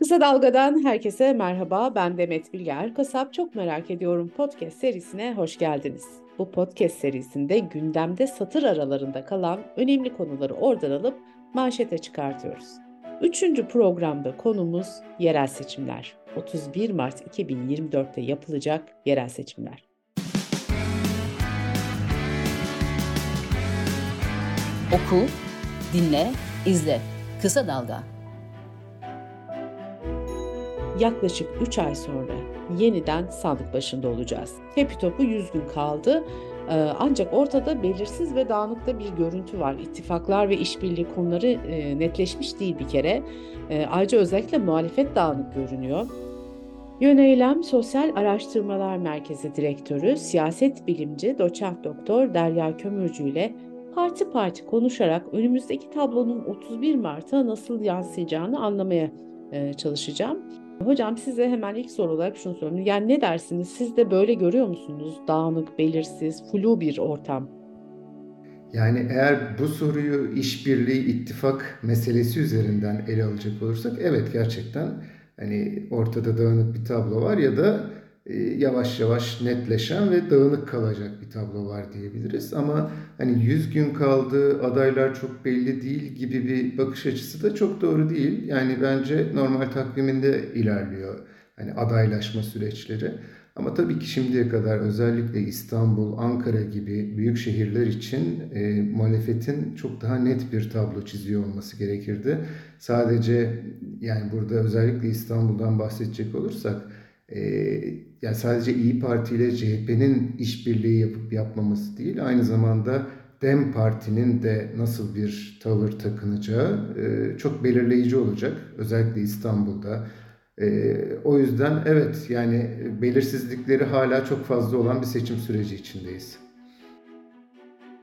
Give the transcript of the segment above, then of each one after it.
Kısa Dalga'dan herkese merhaba. Ben Demet Bilger. Kasap Çok Merak Ediyorum podcast serisine hoş geldiniz. Bu podcast serisinde gündemde satır aralarında kalan önemli konuları oradan alıp manşete çıkartıyoruz. Üçüncü programda konumuz yerel seçimler. 31 Mart 2024'te yapılacak yerel seçimler. Oku, dinle, izle. Kısa Dalga. Yaklaşık 3 ay sonra yeniden sandık başında olacağız. Hepi topu 100 gün kaldı. Ee, ancak ortada belirsiz ve dağınıkta bir görüntü var. İttifaklar ve işbirliği konuları e, netleşmiş değil bir kere. E, ayrıca özellikle muhalefet dağınık görünüyor. Yöneylem Sosyal Araştırmalar Merkezi Direktörü, siyaset bilimci doçent doktor Derya Kömürcü ile parti parti konuşarak önümüzdeki tablonun 31 Mart'a nasıl yansıyacağını anlamaya e, çalışacağım. Hocam size hemen ilk soru olarak şunu sorayım. Yani ne dersiniz? Siz de böyle görüyor musunuz? Dağınık, belirsiz, flu bir ortam. Yani eğer bu soruyu işbirliği, ittifak meselesi üzerinden ele alacak olursak evet gerçekten hani ortada dağınık bir tablo var ya da yavaş yavaş netleşen ve dağınık kalacak bir tablo var diyebiliriz. Ama hani 100 gün kaldı, adaylar çok belli değil gibi bir bakış açısı da çok doğru değil. Yani bence normal takviminde ilerliyor hani adaylaşma süreçleri. Ama tabii ki şimdiye kadar özellikle İstanbul, Ankara gibi büyük şehirler için e, muhalefetin çok daha net bir tablo çiziyor olması gerekirdi. Sadece yani burada özellikle İstanbul'dan bahsedecek olursak e, yani sadece İyi Parti ile CHP'nin işbirliği yapıp yapmaması değil, aynı zamanda DEM Parti'nin de nasıl bir tavır takınacağı e, çok belirleyici olacak. Özellikle İstanbul'da. E, o yüzden evet yani belirsizlikleri hala çok fazla olan bir seçim süreci içindeyiz.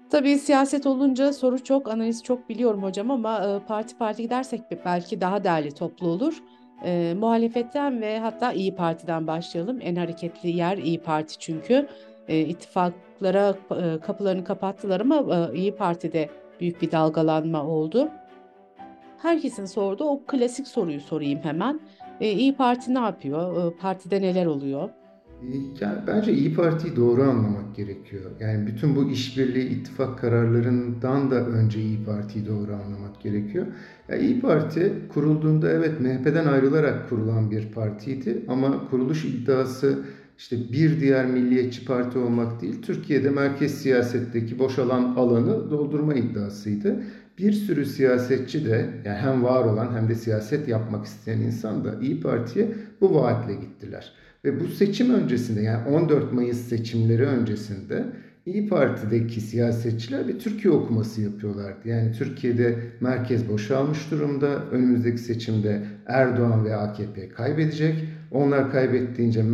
Tabii siyaset olunca soru çok, analiz çok biliyorum hocam ama e, parti parti gidersek belki daha değerli toplu olur. E, muhalefetten ve hatta İyi Parti'den başlayalım. En hareketli yer İyi Parti çünkü. E, ittifaklara e, kapılarını kapattılar ama e, İyi Parti'de büyük bir dalgalanma oldu. Herkesin sorduğu o klasik soruyu sorayım hemen. E, İyi Parti ne yapıyor? E, partide neler oluyor? Yani bence İyi Parti'yi doğru anlamak gerekiyor. Yani bütün bu işbirliği, ittifak kararlarından da önce İyi Parti'yi doğru anlamak gerekiyor. Yani İyi Parti kurulduğunda evet MHP'den ayrılarak kurulan bir partiydi ama kuruluş iddiası işte bir diğer milliyetçi parti olmak değil, Türkiye'de merkez siyasetteki boşalan alanı doldurma iddiasıydı. Bir sürü siyasetçi de yani hem var olan hem de siyaset yapmak isteyen insan da İyi Parti'ye bu vaatle gittiler. Ve bu seçim öncesinde yani 14 Mayıs seçimleri öncesinde İyi Parti'deki siyasetçiler bir Türkiye okuması yapıyorlardı. Yani Türkiye'de merkez boşalmış durumda. Önümüzdeki seçimde Erdoğan ve AKP kaybedecek. Onlar kaybettiğince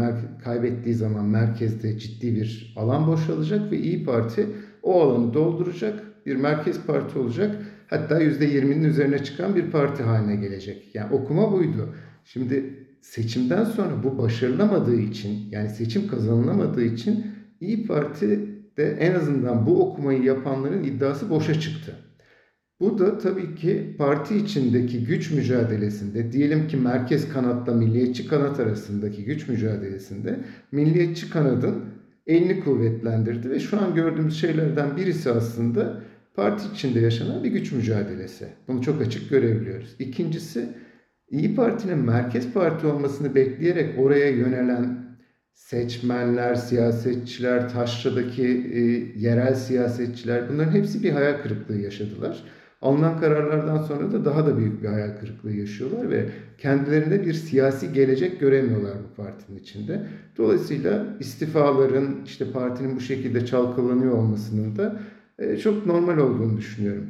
kaybettiği zaman merkezde ciddi bir alan boşalacak ve İyi Parti o alanı dolduracak. Bir merkez parti olacak. Hatta %20'nin üzerine çıkan bir parti haline gelecek. Yani okuma buydu. Şimdi seçimden sonra bu başarılamadığı için yani seçim kazanılamadığı için İyi Parti de en azından bu okumayı yapanların iddiası boşa çıktı. Bu da tabii ki parti içindeki güç mücadelesinde, diyelim ki merkez kanatla milliyetçi kanat arasındaki güç mücadelesinde milliyetçi kanadın elini kuvvetlendirdi ve şu an gördüğümüz şeylerden birisi aslında parti içinde yaşanan bir güç mücadelesi. Bunu çok açık görebiliyoruz. İkincisi İyi Parti'nin merkez parti olmasını bekleyerek oraya yönelen seçmenler, siyasetçiler, Taşra'daki e, yerel siyasetçiler bunların hepsi bir hayal kırıklığı yaşadılar. Alınan kararlardan sonra da daha da büyük bir hayal kırıklığı yaşıyorlar ve kendilerinde bir siyasi gelecek göremiyorlar bu partinin içinde. Dolayısıyla istifaların işte partinin bu şekilde çalkalanıyor olmasının da e, çok normal olduğunu düşünüyorum.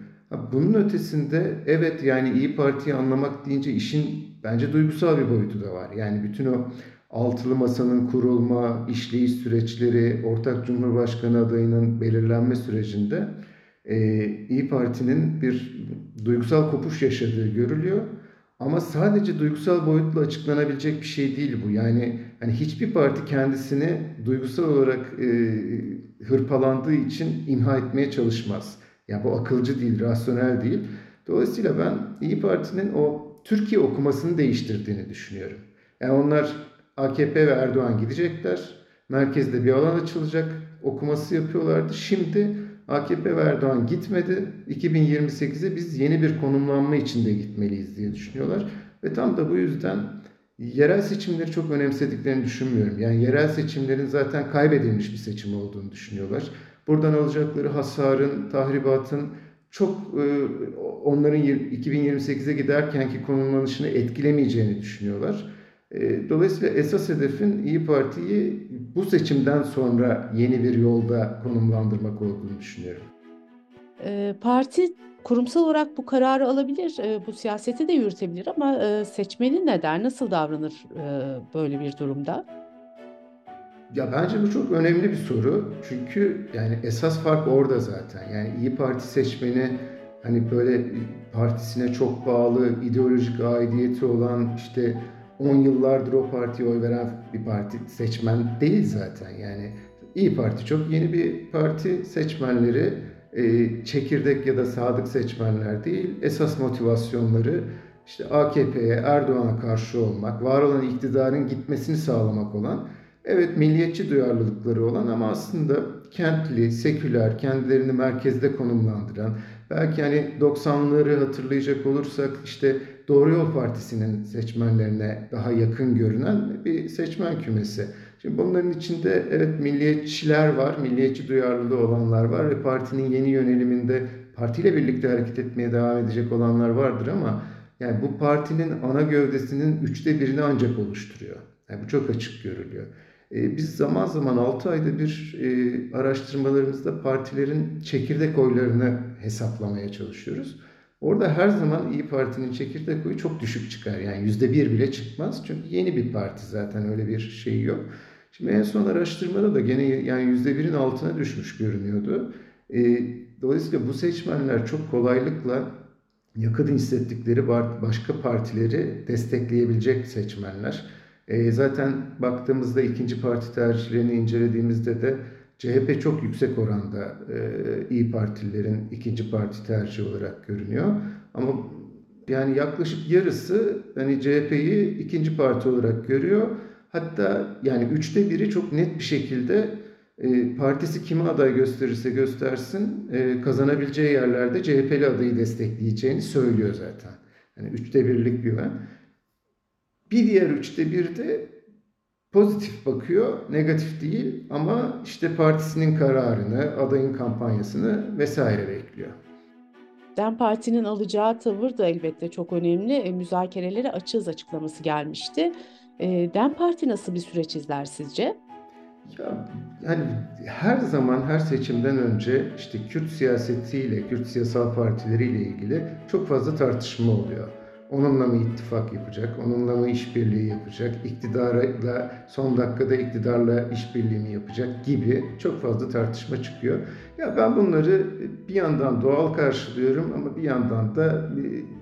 Bunun ötesinde evet yani İyi Parti'yi anlamak deyince işin bence duygusal bir boyutu da var. Yani bütün o altılı masanın kurulma, işleyiş süreçleri, ortak cumhurbaşkanı adayının belirlenme sürecinde e, İyi Parti'nin bir duygusal kopuş yaşadığı görülüyor. Ama sadece duygusal boyutla açıklanabilecek bir şey değil bu. Yani hani hiçbir parti kendisini duygusal olarak e, hırpalandığı için imha etmeye çalışmaz. Yani bu akılcı değil, rasyonel değil. Dolayısıyla ben İyi Parti'nin o Türkiye okumasını değiştirdiğini düşünüyorum. Yani onlar AKP ve Erdoğan gidecekler. Merkezde bir alan açılacak. Okuması yapıyorlardı. Şimdi AKP ve Erdoğan gitmedi. 2028'e biz yeni bir konumlanma içinde gitmeliyiz diye düşünüyorlar. Ve tam da bu yüzden yerel seçimleri çok önemsediklerini düşünmüyorum. Yani yerel seçimlerin zaten kaybedilmiş bir seçim olduğunu düşünüyorlar. Buradan alacakları hasarın, tahribatın çok e, onların 2028'e giderkenki konumlanışını etkilemeyeceğini düşünüyorlar. E, dolayısıyla esas hedefin İyi Parti'yi bu seçimden sonra yeni bir yolda konumlandırmak olduğunu düşünüyorum. E, parti kurumsal olarak bu kararı alabilir, bu siyaseti de yürütebilir ama seçmeni ne der, nasıl davranır böyle bir durumda? Ya bence bu çok önemli bir soru. Çünkü yani esas fark orada zaten. Yani İyi Parti seçmeni hani böyle partisine çok bağlı, ideolojik aidiyeti olan işte 10 yıllardır o partiye oy veren bir parti seçmen değil zaten. Yani İyi Parti çok yeni bir parti. Seçmenleri e, çekirdek ya da sadık seçmenler değil. Esas motivasyonları işte AKP'ye, Erdoğan'a karşı olmak, var olan iktidarın gitmesini sağlamak olan Evet milliyetçi duyarlılıkları olan ama aslında kentli, seküler, kendilerini merkezde konumlandıran, belki hani 90'ları hatırlayacak olursak işte Doğru Yol Partisi'nin seçmenlerine daha yakın görünen bir seçmen kümesi. Şimdi bunların içinde evet milliyetçiler var, milliyetçi duyarlılığı olanlar var ve partinin yeni yöneliminde partiyle birlikte hareket etmeye devam edecek olanlar vardır ama yani bu partinin ana gövdesinin üçte birini ancak oluşturuyor. Yani bu çok açık görülüyor. Ee, biz zaman zaman 6 ayda bir e, araştırmalarımızda partilerin çekirdek oylarını hesaplamaya çalışıyoruz. Orada her zaman İyi Parti'nin çekirdek oyu çok düşük çıkar. Yani yüzde bir bile çıkmaz. Çünkü yeni bir parti zaten öyle bir şey yok. Şimdi en son araştırmada da gene yani yüzde birin altına düşmüş görünüyordu. Ee, dolayısıyla bu seçmenler çok kolaylıkla yakın hissettikleri başka partileri destekleyebilecek seçmenler. E, zaten baktığımızda ikinci parti tercihlerini incelediğimizde de CHP çok yüksek oranda e, İyi Partililerin ikinci parti tercihi olarak görünüyor. Ama yani yaklaşık yarısı hani CHP'yi ikinci parti olarak görüyor. Hatta yani üçte biri çok net bir şekilde e, partisi kime aday gösterirse göstersin e, kazanabileceği yerlerde CHP'li adayı destekleyeceğini söylüyor zaten. Yani üçte birlik bir güven. Bir diğer üçte bir de pozitif bakıyor, negatif değil ama işte partisinin kararını, adayın kampanyasını vesaire bekliyor. DEM Parti'nin alacağı tavır da elbette çok önemli. E, müzakerelere açığız açıklaması gelmişti. E, DEM Parti nasıl bir süreç izler sizce? Ya yani her zaman her seçimden önce işte Kürt siyasetiyle, Kürt siyasal partileriyle ilgili çok fazla tartışma oluyor. Onunla mı ittifak yapacak, onunla mı işbirliği yapacak, iktidarla son dakikada iktidarla işbirliği mi yapacak gibi çok fazla tartışma çıkıyor. Ya ben bunları bir yandan doğal karşılıyorum ama bir yandan da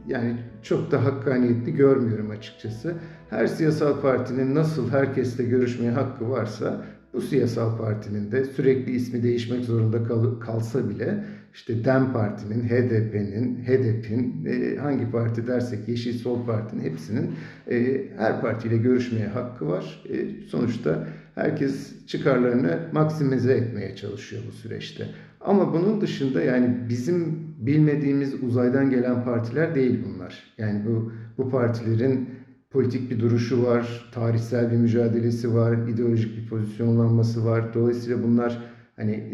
yani çok da hakkaniyetli görmüyorum açıkçası. Her siyasal partinin nasıl herkesle görüşmeye hakkı varsa bu siyasal partinin de sürekli ismi değişmek zorunda kal kalsa bile işte DEM Parti'nin, HDP'nin, HDP'nin e, hangi parti dersek Yeşil Sol Parti'nin hepsinin e, her partiyle görüşmeye hakkı var. E, sonuçta herkes çıkarlarını maksimize etmeye çalışıyor bu süreçte. Ama bunun dışında yani bizim bilmediğimiz uzaydan gelen partiler değil bunlar. Yani bu bu partilerin politik bir duruşu var, tarihsel bir mücadelesi var, ideolojik bir pozisyonlanması var. Dolayısıyla bunlar hani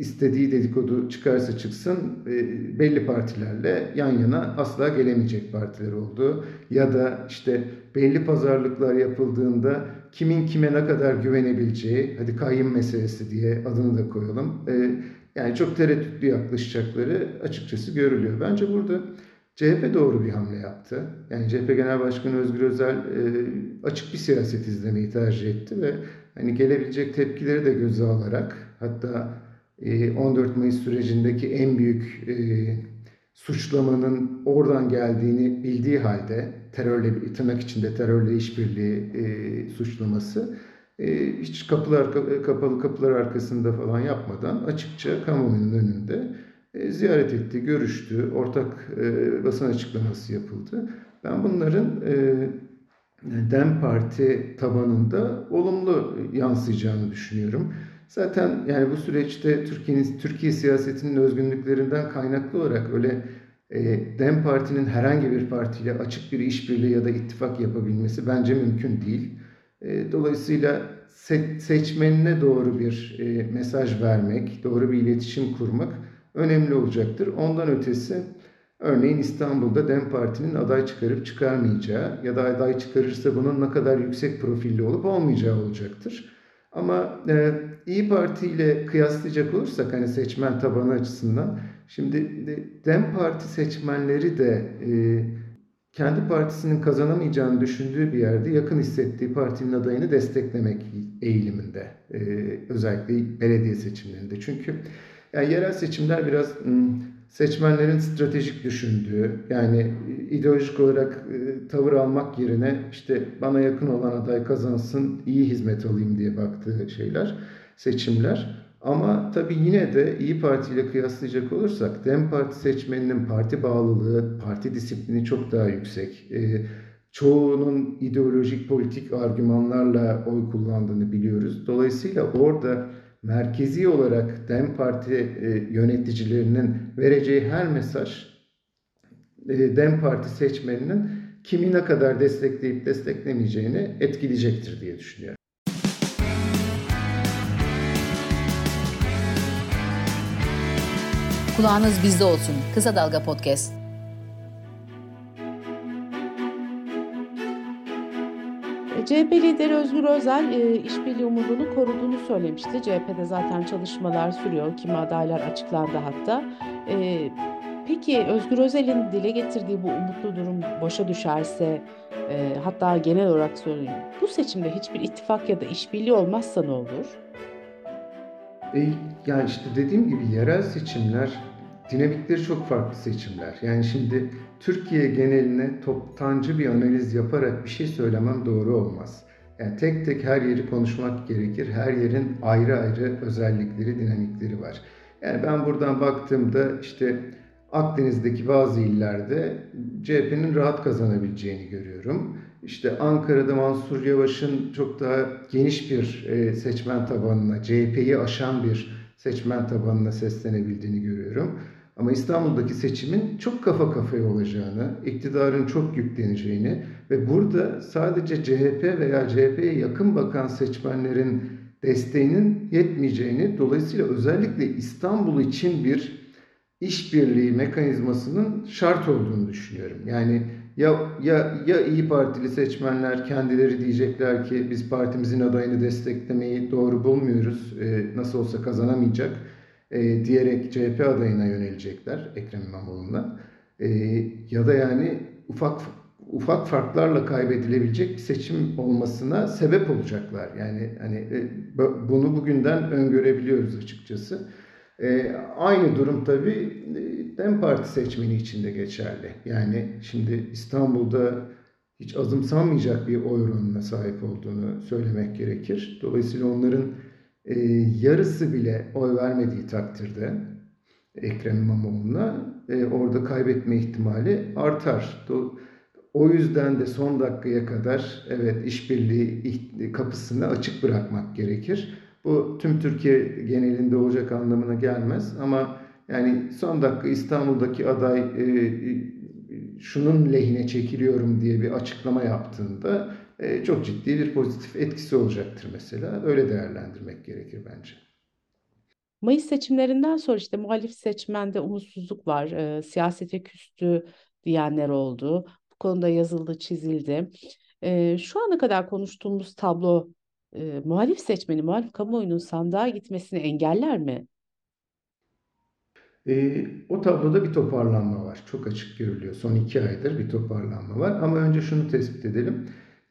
istediği dedikodu çıkarsa çıksın e, belli partilerle yan yana asla gelemeyecek partiler oldu. Ya da işte belli pazarlıklar yapıldığında kimin kime ne kadar güvenebileceği, hadi kayyum meselesi diye adını da koyalım. E, yani çok tereddütlü yaklaşacakları açıkçası görülüyor. Bence burada CHP doğru bir hamle yaptı. Yani CHP Genel Başkanı Özgür Özel e, açık bir siyaset izlemeyi tercih etti ve hani gelebilecek tepkileri de göze alarak hatta 14 e, Mayıs sürecindeki en büyük e, suçlamanın oradan geldiğini bildiği halde terörle tırnak içinde terörle işbirliği e, suçlaması e, hiç kapılar kapalı kapılar arkasında falan yapmadan açıkça kamuoyunun önünde ziyaret etti, görüştü, ortak basın açıklaması yapıldı. Ben bunların Dem Parti tabanında olumlu yansıyacağını düşünüyorum. Zaten yani bu süreçte Türkiye'nin Türkiye siyasetinin özgünlüklerinden kaynaklı olarak öyle e, Dem Parti'nin herhangi bir partiyle açık bir işbirliği ya da ittifak yapabilmesi bence mümkün değil. E, dolayısıyla se seçmenine doğru bir e, mesaj vermek, doğru bir iletişim kurmak önemli olacaktır. Ondan ötesi örneğin İstanbul'da Dem Parti'nin aday çıkarıp çıkarmayacağı ya da aday çıkarırsa bunun ne kadar yüksek profilli olup olmayacağı olacaktır. Ama e, İyi Parti ile kıyaslayacak olursak hani seçmen tabanı açısından şimdi Dem Parti seçmenleri de e, kendi partisinin kazanamayacağını düşündüğü bir yerde yakın hissettiği partinin adayını desteklemek eğiliminde. E, özellikle belediye seçimlerinde. Çünkü yani yerel seçimler biraz seçmenlerin stratejik düşündüğü, yani ideolojik olarak e, tavır almak yerine işte bana yakın olan aday kazansın, iyi hizmet alayım diye baktığı şeyler, seçimler. Ama tabii yine de İyi Parti ile kıyaslayacak olursak Dem Parti seçmeninin parti bağlılığı, parti disiplini çok daha yüksek. E, çoğunun ideolojik politik argümanlarla oy kullandığını biliyoruz. Dolayısıyla orada merkezi olarak DEM Parti e, yöneticilerinin vereceği her mesaj e, DEM Parti seçmeninin kimi ne kadar destekleyip desteklemeyeceğini etkileyecektir diye düşünüyorum. Kulağınız bizde olsun. Kısa Dalga Podcast. CHP lideri Özgür Özel e, işbirliği umudunu koruduğunu söylemişti. CHP'de zaten çalışmalar sürüyor. Kimi adaylar açıklandı hatta. E, peki Özgür Özel'in dile getirdiği bu umutlu durum boşa düşerse e, hatta genel olarak söyleyeyim. Bu seçimde hiçbir ittifak ya da işbirliği olmazsa ne olur? E, yani işte dediğim gibi yerel seçimler dinamikleri çok farklı seçimler. Yani şimdi Türkiye geneline toptancı bir analiz yaparak bir şey söylemem doğru olmaz. Yani tek tek her yeri konuşmak gerekir. Her yerin ayrı ayrı özellikleri, dinamikleri var. Yani ben buradan baktığımda işte Akdeniz'deki bazı illerde CHP'nin rahat kazanabileceğini görüyorum. İşte Ankara'da Mansur Yavaş'ın çok daha geniş bir e, seçmen tabanına, CHP'yi aşan bir seçmen tabanına seslenebildiğini görüyorum. Ama İstanbul'daki seçimin çok kafa kafaya olacağını, iktidarın çok yükleneceğini ve burada sadece CHP veya CHP'ye yakın bakan seçmenlerin desteğinin yetmeyeceğini, dolayısıyla özellikle İstanbul için bir işbirliği mekanizmasının şart olduğunu düşünüyorum. Yani ya ya ya iyi Partili seçmenler kendileri diyecekler ki biz partimizin adayını desteklemeyi doğru bulmuyoruz. E, nasıl olsa kazanamayacak e, diyerek CHP adayına yönelecekler Ekrem İmamoğlu'na. E, ya da yani ufak ufak farklarla kaybedilebilecek bir seçim olmasına sebep olacaklar. Yani hani e, bunu bugünden öngörebiliyoruz açıkçası. E, aynı durum tabii e, DEM Parti seçmeni için de geçerli. Yani şimdi İstanbul'da hiç azımsanmayacak bir oy oranına sahip olduğunu söylemek gerekir. Dolayısıyla onların e, yarısı bile oy vermediği takdirde Ekrem İmamoğlu'na e, orada kaybetme ihtimali artar. O yüzden de son dakikaya kadar evet işbirliği kapısını açık bırakmak gerekir. Bu tüm Türkiye genelinde olacak anlamına gelmez ama yani son dakika İstanbul'daki aday e, şunun lehine çekiliyorum diye bir açıklama yaptığında e, çok ciddi bir pozitif etkisi olacaktır mesela. Öyle değerlendirmek gerekir bence. Mayıs seçimlerinden sonra işte muhalif seçmende umutsuzluk var. E, siyasete küstü diyenler oldu. Bu konuda yazıldı, çizildi. E, şu ana kadar konuştuğumuz tablo e, muhalif seçmeni, muhalif kamuoyunun sandığa gitmesini engeller mi? E, o tabloda bir toparlanma var. Çok açık görülüyor. Son iki aydır bir toparlanma var. Ama önce şunu tespit edelim.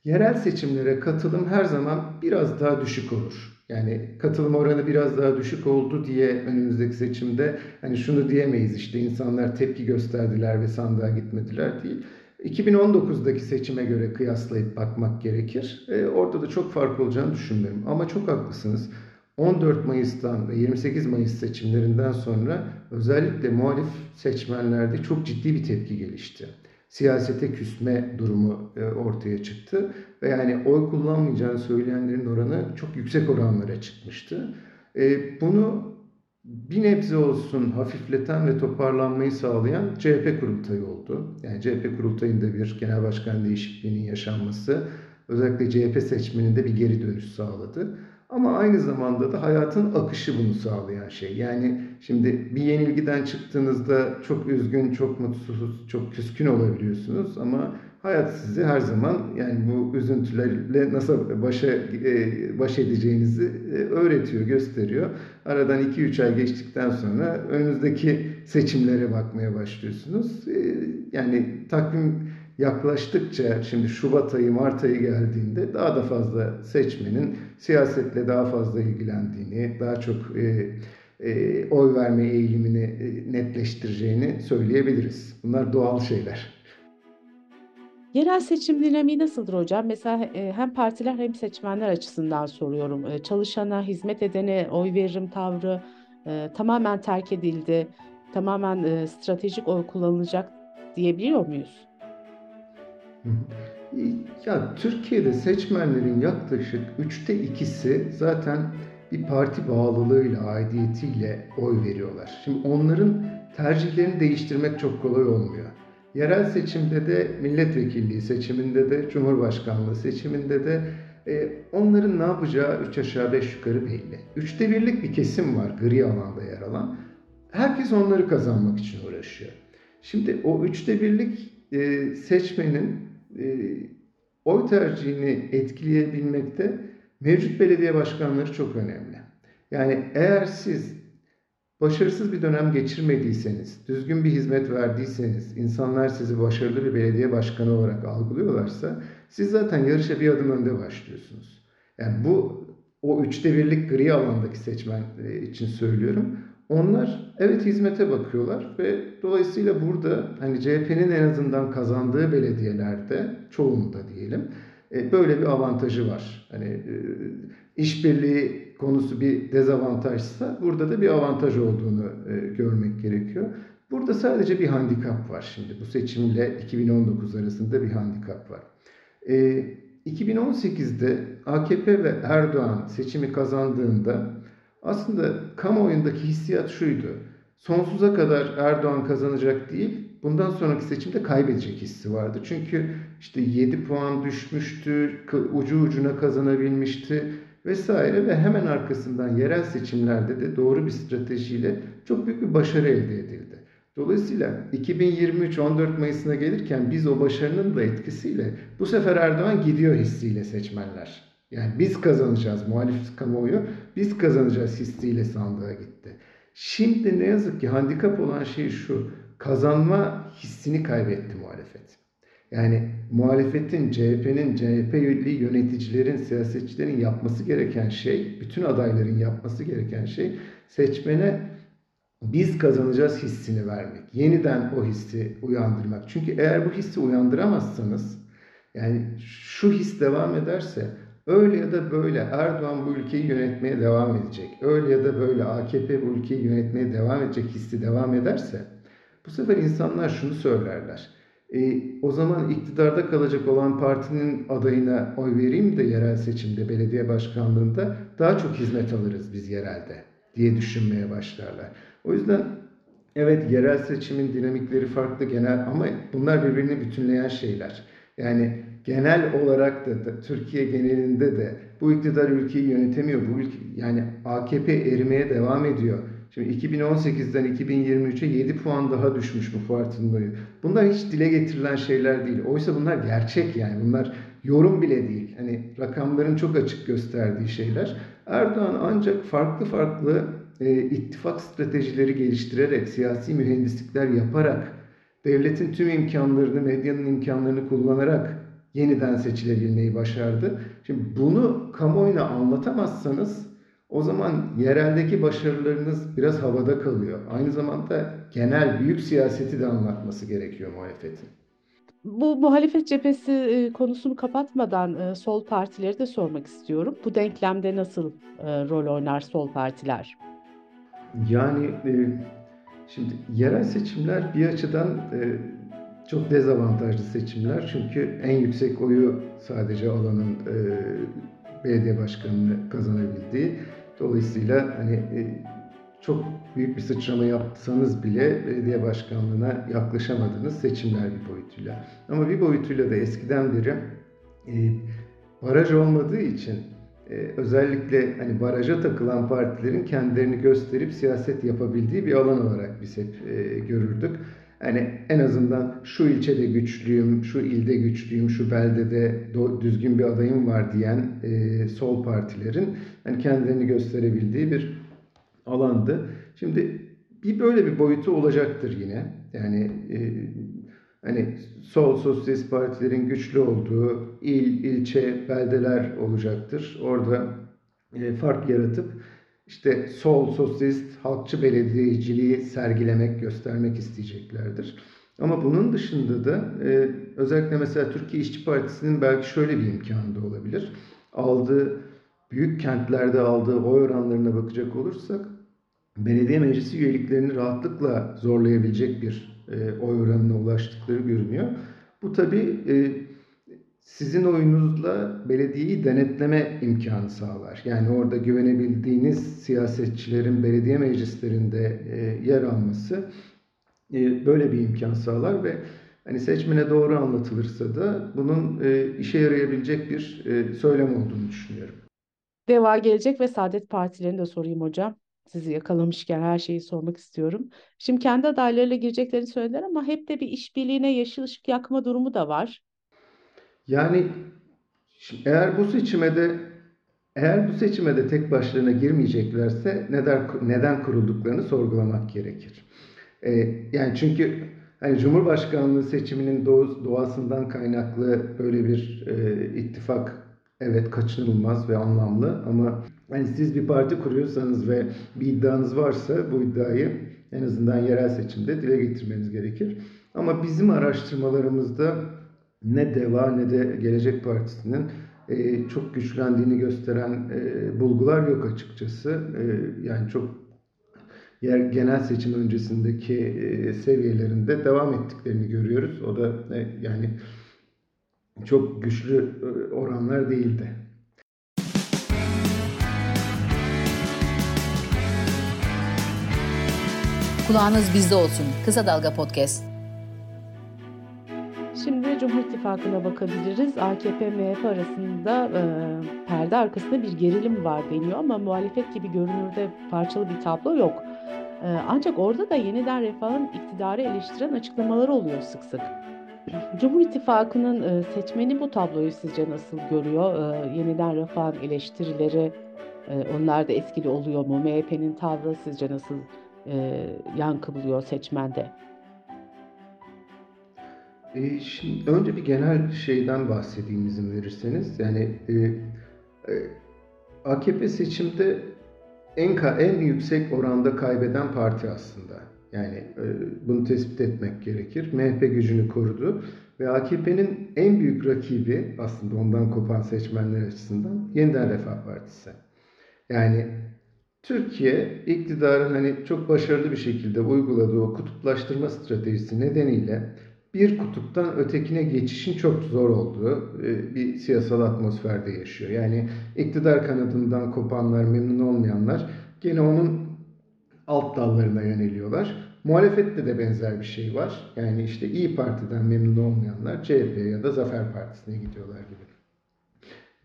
Yerel seçimlere katılım her zaman biraz daha düşük olur. Yani katılım oranı biraz daha düşük oldu diye önümüzdeki seçimde hani şunu diyemeyiz işte insanlar tepki gösterdiler ve sandığa gitmediler değil. 2019'daki seçime göre kıyaslayıp bakmak gerekir. E, orada da çok fark olacağını düşünmüyorum. Ama çok haklısınız. 14 Mayıs'tan ve 28 Mayıs seçimlerinden sonra özellikle muhalif seçmenlerde çok ciddi bir tepki gelişti. Siyasete küsme durumu e, ortaya çıktı. Ve yani oy kullanmayacağını söyleyenlerin oranı çok yüksek oranlara çıkmıştı. E, bunu bir nebze olsun hafifleten ve toparlanmayı sağlayan CHP kurultayı oldu. Yani CHP kurultayında bir genel başkan değişikliğinin yaşanması özellikle CHP seçmeninde bir geri dönüş sağladı. Ama aynı zamanda da hayatın akışı bunu sağlayan şey. Yani şimdi bir yenilgiden çıktığınızda çok üzgün, çok mutsuz, çok küskün olabiliyorsunuz ama hayat size her zaman yani bu üzüntülerle nasıl başa e, baş edeceğinizi e, öğretiyor, gösteriyor. Aradan 2-3 ay geçtikten sonra önünüzdeki seçimlere bakmaya başlıyorsunuz. E, yani takvim yaklaştıkça şimdi Şubat ayı, Mart ayı geldiğinde daha da fazla seçmenin siyasetle daha fazla ilgilendiğini, daha çok e, e, oy verme eğilimini e, netleştireceğini söyleyebiliriz. Bunlar doğal şeyler. Yerel seçim dinamiği nasıldır hocam? Mesela e, hem partiler hem seçmenler açısından soruyorum. E, çalışana, hizmet edene oy veririm tavrı e, tamamen terk edildi, tamamen stratejik oy kullanılacak diyebiliyor muyuz? Ya Türkiye'de seçmenlerin yaklaşık üçte ikisi zaten bir parti bağlılığıyla, aidiyetiyle oy veriyorlar. Şimdi onların tercihlerini değiştirmek çok kolay olmuyor. Yerel seçimde de milletvekilliği seçiminde de cumhurbaşkanlığı seçiminde de e, onların ne yapacağı üç aşağı beş yukarı belli. Üçte birlik bir kesim var gri alanda yer alan. Herkes onları kazanmak için uğraşıyor. Şimdi o üçte birlik e, seçmenin oy tercihini etkileyebilmekte mevcut belediye başkanları çok önemli. Yani eğer siz başarısız bir dönem geçirmediyseniz, düzgün bir hizmet verdiyseniz, insanlar sizi başarılı bir belediye başkanı olarak algılıyorlarsa siz zaten yarışa bir adım önde başlıyorsunuz. Yani bu o üçte birlik gri alandaki seçmen e, için söylüyorum. Onlar evet hizmete bakıyorlar ve dolayısıyla burada hani CHP'nin en azından kazandığı belediyelerde çoğunda diyelim e, böyle bir avantajı var. Hani e, işbirliği konusu bir dezavantajsa burada da bir avantaj olduğunu e, görmek gerekiyor. Burada sadece bir handikap var şimdi. Bu seçimle 2019 arasında bir handikap var. 2018'de AKP ve Erdoğan seçimi kazandığında aslında kamuoyundaki hissiyat şuydu. Sonsuza kadar Erdoğan kazanacak değil, bundan sonraki seçimde kaybedecek hissi vardı. Çünkü işte 7 puan düşmüştü, ucu ucuna kazanabilmişti vesaire ve hemen arkasından yerel seçimlerde de doğru bir stratejiyle çok büyük bir başarı elde edildi. Dolayısıyla 2023 14 Mayıs'ına gelirken biz o başarının da etkisiyle bu sefer Erdoğan gidiyor hissiyle seçmenler. Yani biz kazanacağız muhalif kamuoyu, biz kazanacağız hissiyle sandığa gitti. Şimdi ne yazık ki handikap olan şey şu, kazanma hissini kaybetti muhalefet. Yani muhalefetin, CHP'nin, CHP'li yöneticilerin, siyasetçilerin yapması gereken şey, bütün adayların yapması gereken şey seçmene biz kazanacağız hissini vermek. Yeniden o hissi uyandırmak. Çünkü eğer bu hissi uyandıramazsanız, yani şu his devam ederse Öyle ya da böyle Erdoğan bu ülkeyi yönetmeye devam edecek. Öyle ya da böyle AKP bu ülkeyi yönetmeye devam edecek hissi devam ederse bu sefer insanlar şunu söylerler. E, o zaman iktidarda kalacak olan partinin adayına oy vereyim de yerel seçimde, belediye başkanlığında daha çok hizmet alırız biz yerelde diye düşünmeye başlarlar. O yüzden evet yerel seçimin dinamikleri farklı genel ama bunlar birbirini bütünleyen şeyler. Yani genel olarak da, da Türkiye genelinde de bu iktidar ülkeyi yönetemiyor. Bu ülke yani AKP erimeye devam ediyor. Şimdi 2018'den 2023'e 7 puan daha düşmüş bu Fuat'ın boyu. Bunlar hiç dile getirilen şeyler değil. Oysa bunlar gerçek yani. Bunlar yorum bile değil. Hani rakamların çok açık gösterdiği şeyler. Erdoğan ancak farklı farklı e, ittifak stratejileri geliştirerek, siyasi mühendislikler yaparak, devletin tüm imkanlarını, medyanın imkanlarını kullanarak yeniden seçilebilmeyi başardı. Şimdi bunu kamuoyuna anlatamazsanız o zaman yereldeki başarılarınız biraz havada kalıyor. Aynı zamanda genel büyük siyaseti de anlatması gerekiyor muhalefetin. Bu muhalefet cephesi e, konusunu kapatmadan e, sol partileri de sormak istiyorum. Bu denklemde nasıl e, rol oynar sol partiler? Yani şimdi yerel seçimler bir açıdan çok dezavantajlı seçimler çünkü en yüksek oyu sadece alanın e, belediye başkanını kazanabildiği. Dolayısıyla hani e, çok büyük bir sıçrama yapsanız bile belediye başkanlığına yaklaşamadığınız seçimler bir boyutuyla. Ama bir boyutuyla da eskiden beri e, baraj olmadığı için e, özellikle hani baraja takılan partilerin kendilerini gösterip siyaset yapabildiği bir alan olarak biz hep e, görürdük. Hani en azından şu ilçede güçlüyüm, şu ilde güçlüyüm, şu beldede düzgün bir adayım var diyen e, sol partilerin hani kendilerini gösterebildiği bir alandı. Şimdi bir böyle bir boyutu olacaktır yine. Yani e, hani sol sosyalist partilerin güçlü olduğu il, ilçe, beldeler olacaktır. Orada e, fark yaratıp işte sol sosyalist halkçı belediyeciliği sergilemek, göstermek isteyeceklerdir. Ama bunun dışında da e, özellikle mesela Türkiye İşçi Partisi'nin belki şöyle bir imkanı da olabilir. Aldığı büyük kentlerde aldığı oy oranlarına bakacak olursak belediye meclisi üyeliklerini rahatlıkla zorlayabilecek bir e, oy oranına ulaştıkları görünüyor. Bu tabii e, sizin oyunuzla belediyeyi denetleme imkanı sağlar. Yani orada güvenebildiğiniz siyasetçilerin belediye meclislerinde e, yer alması e, böyle bir imkan sağlar ve hani seçmene doğru anlatılırsa da bunun e, işe yarayabilecek bir söylem olduğunu düşünüyorum. Deva Gelecek ve Saadet Partilerini de sorayım hocam sizi yakalamışken her şeyi sormak istiyorum. Şimdi kendi adaylarıyla gireceklerini söylediler ama hep de bir işbirliğine yeşil ışık yakma durumu da var. Yani eğer bu seçime de eğer bu seçime de tek başlarına girmeyeceklerse neden neden kurulduklarını sorgulamak gerekir. Ee, yani çünkü hani Cumhurbaşkanlığı seçiminin doğasından kaynaklı böyle bir e, ittifak evet kaçınılmaz ve anlamlı ama hani siz bir parti kuruyorsanız ve bir iddianız varsa bu iddiayı en azından yerel seçimde dile getirmeniz gerekir. Ama bizim araştırmalarımızda ne DEVA ne de Gelecek Partisi'nin e, çok güçlendiğini gösteren e, bulgular yok açıkçası. E, yani çok yer genel seçim öncesindeki seviyelerinde devam ettiklerini görüyoruz. O da yani çok güçlü oranlar değildi. Kulağınız bizde olsun. Kısa Dalga Podcast. Şimdi Cumhur İttifakı'na bakabiliriz. AKP-MHP arasında e, perde arkasında bir gerilim var deniyor ama muhalefet gibi görünürde parçalı bir tablo yok. E, ancak orada da yeniden refahın iktidarı eleştiren açıklamaları oluyor sık sık. Cumhur İttifakı'nın e, seçmeni bu tabloyu sizce nasıl görüyor? E, yeniden refahın eleştirileri e, onlar da etkili oluyor mu? MHP'nin tavrı sizce nasıl yankı buluyor seçmende? E, şimdi önce bir genel şeyden bahsedeyim izin verirseniz. Yani e, e, AKP seçimde en en yüksek oranda kaybeden parti aslında. Yani e, bunu tespit etmek gerekir. MHP gücünü korudu ve AKP'nin en büyük rakibi aslında ondan kopan seçmenler açısından Yeniden Refah Partisi. Yani Türkiye iktidarın hani çok başarılı bir şekilde uyguladığı o kutuplaştırma stratejisi nedeniyle bir kutuptan ötekine geçişin çok zor olduğu e, bir siyasal atmosferde yaşıyor. Yani iktidar kanadından kopanlar, memnun olmayanlar gene onun alt dallarına yöneliyorlar. Muhalefette de benzer bir şey var. Yani işte İyi Parti'den memnun olmayanlar CHP ya da Zafer Partisi'ne gidiyorlar gibi.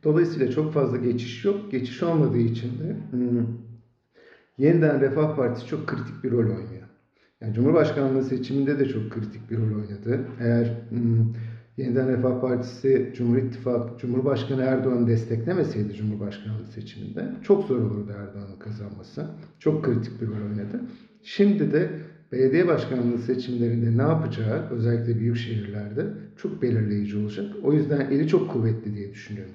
Dolayısıyla çok fazla geçiş yok. Geçiş olmadığı için de hmm, yeniden Refah Partisi çok kritik bir rol oynuyor. Yani Cumhurbaşkanlığı seçiminde de çok kritik bir rol oynadı. Eğer hmm, Yeniden Refah Partisi Cumhur İttifakı Cumhurbaşkanı Erdoğan'ı desteklemeseydi Cumhurbaşkanlığı seçiminde çok zor olurdu Erdoğan'ın kazanması. Çok kritik bir rol oynadı. Şimdi de belediye başkanlığı seçimlerinde ne yapacağı özellikle büyük şehirlerde çok belirleyici olacak. O yüzden eli çok kuvvetli diye düşünüyorum.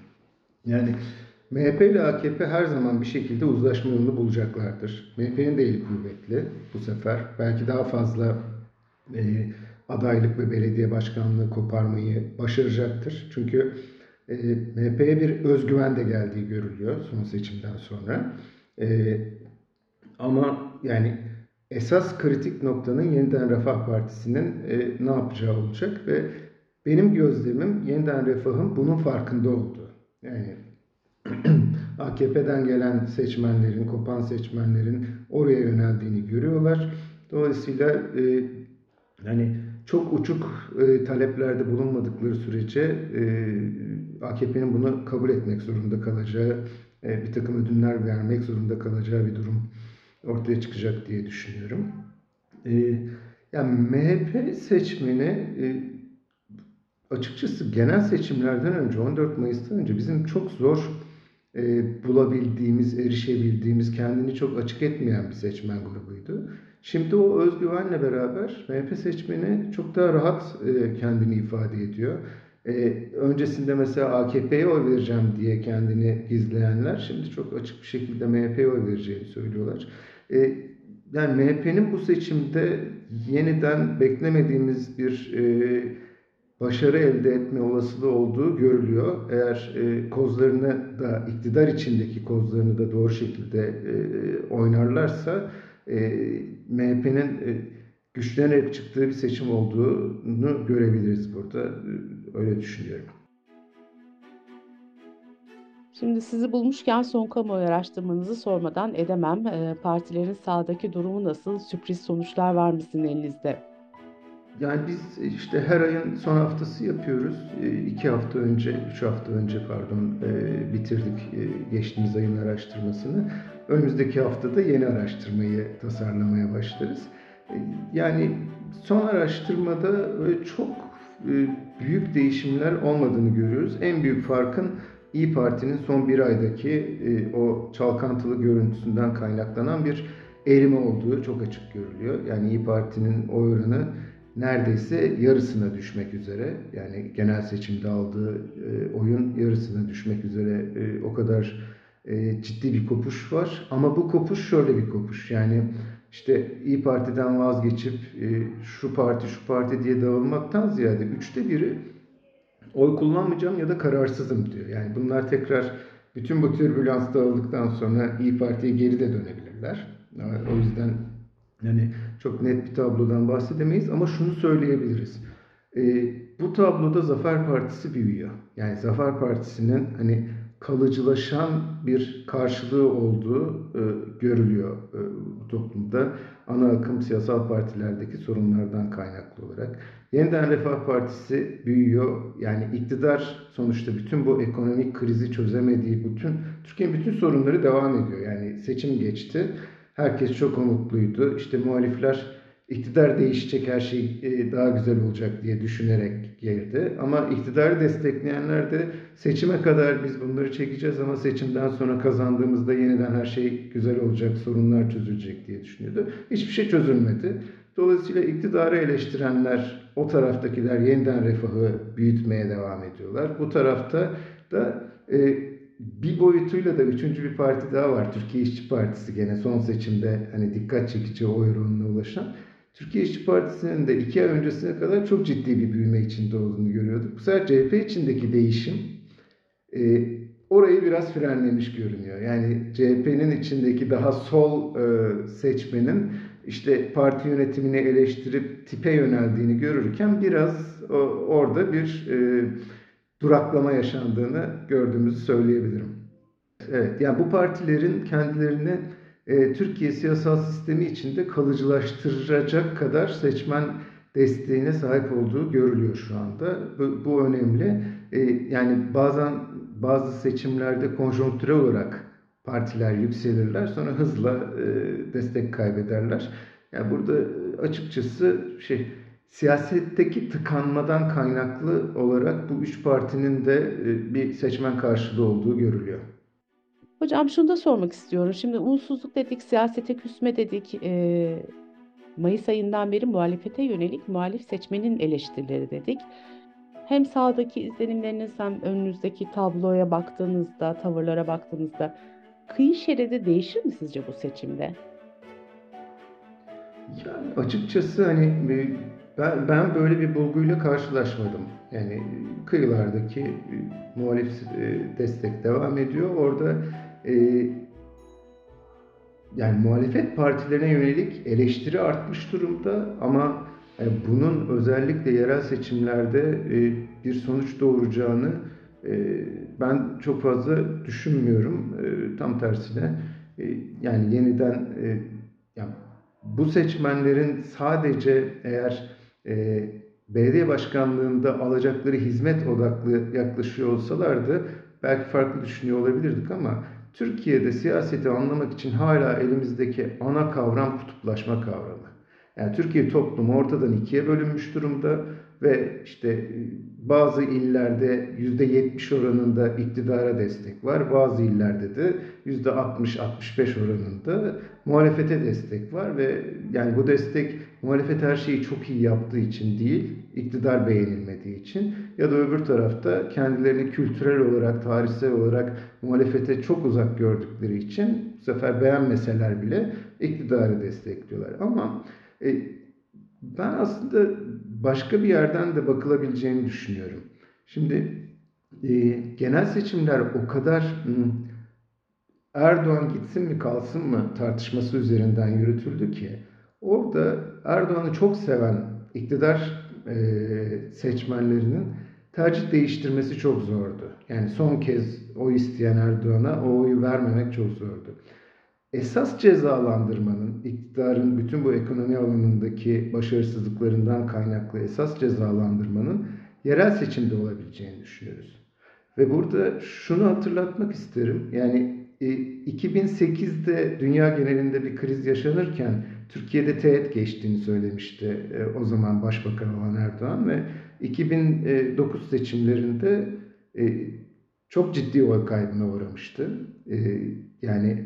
Yani MHP ile AKP her zaman bir şekilde uzlaşma yolunu bulacaklardır. MHP'nin de eli kuvvetli bu sefer. Belki daha fazla e, adaylık ve belediye başkanlığı koparmayı başaracaktır. Çünkü e, MHP'ye bir özgüven de geldiği görülüyor son seçimden sonra. E, ama yani esas kritik noktanın Yeniden Refah Partisi'nin e, ne yapacağı olacak ve benim gözlemim Yeniden Refah'ın bunun farkında oldu. Yani AKP'den gelen seçmenlerin, kopan seçmenlerin oraya yöneldiğini görüyorlar. Dolayısıyla e, hani çok uçuk e, taleplerde bulunmadıkları sürece e, AKP'nin bunu kabul etmek zorunda kalacağı, e, bir takım ödünler vermek zorunda kalacağı bir durum ortaya çıkacak diye düşünüyorum. E, yani MHP seçmeni e, açıkçası genel seçimlerden önce 14 Mayıs'tan önce bizim çok zor e, bulabildiğimiz, erişebildiğimiz, kendini çok açık etmeyen bir seçmen grubuydu. Şimdi o özgüvenle beraber MHP seçmeni çok daha rahat e, kendini ifade ediyor. E, öncesinde mesela AKP'ye oy vereceğim diye kendini gizleyenler şimdi çok açık bir şekilde MHP'ye oy vereceğini söylüyorlar. E, yani MHP'nin bu seçimde yeniden beklemediğimiz bir e, başarı elde etme olasılığı olduğu görülüyor. Eğer e, kozlarını da iktidar içindeki kozlarını da doğru şekilde e, oynarlarsa e, MHP'nin e, güçlenerek çıktığı bir seçim olduğunu görebiliriz burada. Öyle düşünüyorum. Şimdi sizi bulmuşken son kamuoyu araştırmanızı sormadan edemem. E, partilerin sağdaki durumu nasıl? Sürpriz sonuçlar var mı sizin elinizde? Yani biz işte her ayın son haftası yapıyoruz. E, iki hafta önce, üç hafta önce pardon e, bitirdik e, geçtiğimiz ayın araştırmasını. Önümüzdeki haftada yeni araştırmayı tasarlamaya başlarız. Yani son araştırmada çok büyük değişimler olmadığını görüyoruz. En büyük farkın İyi Parti'nin son bir aydaki o çalkantılı görüntüsünden kaynaklanan bir erime olduğu çok açık görülüyor. Yani İyi Parti'nin oy oranı neredeyse yarısına düşmek üzere. Yani genel seçimde aldığı e, oyun yarısına düşmek üzere e, o kadar e, ciddi bir kopuş var. Ama bu kopuş şöyle bir kopuş. Yani işte İyi Parti'den vazgeçip e, şu parti şu parti diye dağılmaktan ziyade üçte biri oy kullanmayacağım ya da kararsızım diyor. Yani bunlar tekrar bütün bu türbülans dağıldıktan sonra İyi Parti'ye geri de dönebilirler. O yüzden yani çok net bir tablodan bahsedemeyiz ama şunu söyleyebiliriz. E, bu tabloda Zafer Partisi büyüyor. Yani Zafer Partisi'nin hani kalıcılaşan bir karşılığı olduğu e, görülüyor e, toplumda. Ana akım siyasal partilerdeki sorunlardan kaynaklı olarak. Yeniden Refah Partisi büyüyor. Yani iktidar sonuçta bütün bu ekonomik krizi çözemediği bütün Türkiye'nin bütün sorunları devam ediyor. Yani seçim geçti. Herkes çok umutluydu. İşte muhalifler iktidar değişecek her şey e, daha güzel olacak diye düşünerek girdi. Ama iktidarı destekleyenler de seçime kadar biz bunları çekeceğiz ama seçimden sonra kazandığımızda yeniden her şey güzel olacak, sorunlar çözülecek diye düşünüyordu. Hiçbir şey çözülmedi. Dolayısıyla iktidarı eleştirenler, o taraftakiler yeniden refahı büyütmeye devam ediyorlar. Bu tarafta da e, bir boyutuyla da üçüncü bir parti daha var. Türkiye İşçi Partisi gene son seçimde hani dikkat çekici oy oranına ulaşan. Türkiye İşçi Partisi'nin de iki ay öncesine kadar çok ciddi bir büyüme içinde olduğunu görüyorduk. Bu sefer CHP içindeki değişim e, orayı biraz frenlemiş görünüyor. Yani CHP'nin içindeki daha sol e, seçmenin işte parti yönetimini eleştirip tipe yöneldiğini görürken biraz o, orada bir e, duraklama yaşandığını gördüğümüzü söyleyebilirim. Evet, yani bu partilerin kendilerini e, Türkiye siyasal sistemi içinde kalıcılaştıracak kadar seçmen desteğine sahip olduğu görülüyor şu anda. Bu, bu önemli. E, yani bazen bazı seçimlerde konjonktürel olarak partiler yükselirler, sonra hızla e, destek kaybederler. Yani burada açıkçası şey siyasetteki tıkanmadan kaynaklı olarak bu üç partinin de e, bir seçmen karşılığı olduğu görülüyor. Hocam şunu da sormak istiyorum. Şimdi umutsuzluk dedik, siyasete küsme dedik. E, Mayıs ayından beri muhalefete yönelik muhalif seçmenin eleştirileri dedik. Hem sağdaki izlenimleriniz hem önünüzdeki tabloya baktığınızda, tavırlara baktığınızda kıyı şeridi değişir mi sizce bu seçimde? Yani açıkçası hani ben, ben böyle bir bulguyla karşılaşmadım. Yani kıyılardaki e, muhalif e, destek devam ediyor. Orada e, yani muhalefet partilerine yönelik eleştiri artmış durumda ama e, bunun özellikle yerel seçimlerde e, bir sonuç doğuracağını e, ben çok fazla düşünmüyorum. Tam tersine yani yeniden yani bu seçmenlerin sadece eğer belediye başkanlığında alacakları hizmet odaklı yaklaşıyor olsalardı belki farklı düşünüyor olabilirdik ama Türkiye'de siyaseti anlamak için hala elimizdeki ana kavram kutuplaşma kavramı. Yani Türkiye toplumu ortadan ikiye bölünmüş durumda ve işte e, bazı illerde yüzde 70 oranında iktidara destek var. Bazı illerde de yüzde 60-65 oranında muhalefete destek var ve yani bu destek muhalefet her şeyi çok iyi yaptığı için değil, iktidar beğenilmediği için ya da öbür tarafta kendilerini kültürel olarak, tarihsel olarak muhalefete çok uzak gördükleri için bu sefer beğenmeseler bile iktidarı destekliyorlar. Ama e, ben aslında başka bir yerden de bakılabileceğini düşünüyorum. Şimdi e, genel seçimler o kadar hmm, Erdoğan gitsin mi kalsın mı tartışması üzerinden yürütüldü ki orada Erdoğan'ı çok seven iktidar e, seçmenlerinin tercih değiştirmesi çok zordu. Yani son kez o isteyen Erdoğan'a o oyu vermemek çok zordu esas cezalandırmanın, iktidarın bütün bu ekonomi alanındaki başarısızlıklarından kaynaklı esas cezalandırmanın yerel seçimde olabileceğini düşünüyoruz. Ve burada şunu hatırlatmak isterim. Yani 2008'de e, dünya genelinde bir kriz yaşanırken Türkiye'de teğet geçtiğini söylemişti e, o zaman Başbakan olan Erdoğan ve 2009 seçimlerinde e, çok ciddi oy kaybına uğramıştı. Yani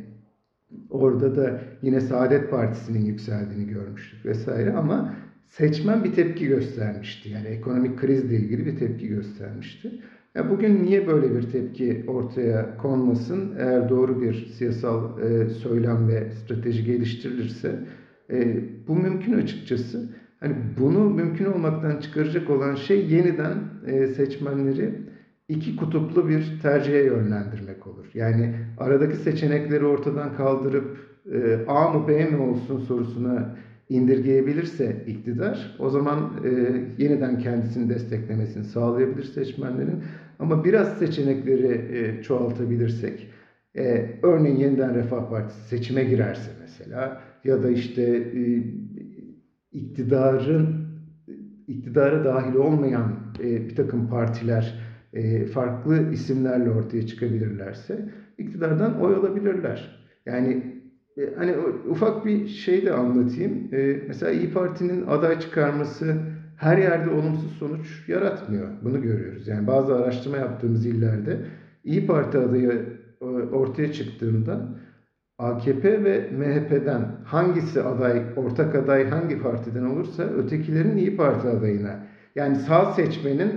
Orada da yine Saadet Partisi'nin yükseldiğini görmüştük vesaire ama seçmen bir tepki göstermişti. Yani ekonomik krizle ilgili bir tepki göstermişti. Ya bugün niye böyle bir tepki ortaya konmasın? Eğer doğru bir siyasal e, söylem ve strateji geliştirilirse e, bu mümkün açıkçası. Hani bunu mümkün olmaktan çıkaracak olan şey yeniden e, seçmenleri iki kutuplu bir tercihe yönlendirmek olur. Yani aradaki seçenekleri ortadan kaldırıp e, A mı B mi olsun sorusuna indirgeyebilirse iktidar o zaman e, yeniden kendisini desteklemesini sağlayabilir seçmenlerin. Ama biraz seçenekleri e, çoğaltabilirsek e, örneğin yeniden Refah Partisi seçime girerse mesela ya da işte e, iktidarın iktidara dahil olmayan e, bir takım partiler e, farklı isimlerle ortaya çıkabilirlerse iktidardan oy alabilirler. Yani e, hani ufak bir şey de anlatayım. E, mesela İyi Parti'nin aday çıkarması her yerde olumsuz sonuç yaratmıyor. Bunu görüyoruz. Yani bazı araştırma yaptığımız illerde İyi Parti adayı ortaya çıktığında AKP ve MHP'den hangisi aday, ortak aday hangi partiden olursa ötekilerin İyi Parti adayına yani sağ seçmenin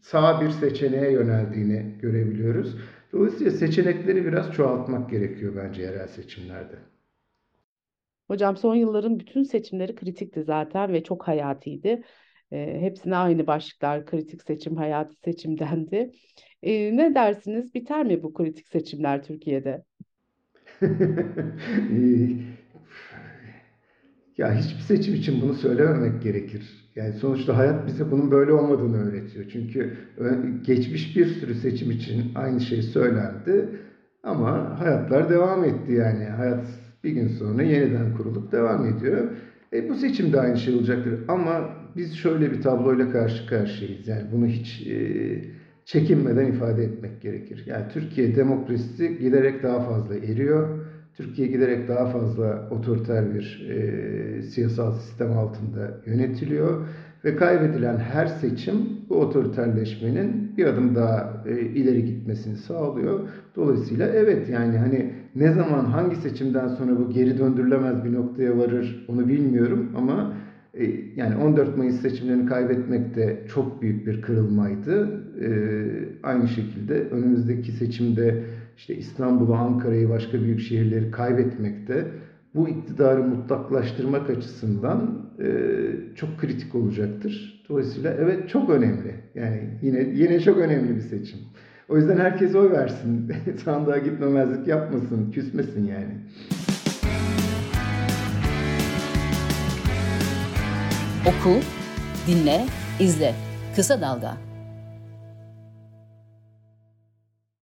sağ bir seçeneğe yöneldiğini görebiliyoruz. Dolayısıyla seçenekleri biraz çoğaltmak gerekiyor bence yerel seçimlerde. Hocam son yılların bütün seçimleri kritikti zaten ve çok hayatiydi. E, hepsine aynı başlıklar kritik seçim, hayati seçim dendi. E, ne dersiniz? Biter mi bu kritik seçimler Türkiye'de? ya hiçbir seçim için bunu söylememek gerekir. Yani sonuçta hayat bize bunun böyle olmadığını öğretiyor. Çünkü geçmiş bir sürü seçim için aynı şey söylendi ama hayatlar devam etti yani. Hayat bir gün sonra yeniden kurulup devam ediyor. E, bu seçim de aynı şey olacaktır ama biz şöyle bir tabloyla karşı karşıyayız. Yani bunu hiç e, çekinmeden ifade etmek gerekir. Yani Türkiye demokrasisi giderek daha fazla eriyor. Türkiye giderek daha fazla otoriter bir e, siyasal sistem altında yönetiliyor ve kaybedilen her seçim bu otoriterleşmenin bir adım daha e, ileri gitmesini sağlıyor. Dolayısıyla evet yani hani ne zaman hangi seçimden sonra bu geri döndürülemez bir noktaya varır onu bilmiyorum ama e, yani 14 Mayıs seçimlerini kaybetmek de çok büyük bir kırılmaydı. E, aynı şekilde önümüzdeki seçimde işte İstanbul'u, Ankara'yı, başka büyük şehirleri kaybetmekte bu iktidarı mutlaklaştırmak açısından e, çok kritik olacaktır. Dolayısıyla evet çok önemli. Yani yine yine çok önemli bir seçim. O yüzden herkes oy versin. Sandığa gitmemezlik yapmasın, küsmesin yani. Oku, dinle, izle. Kısa Dalga.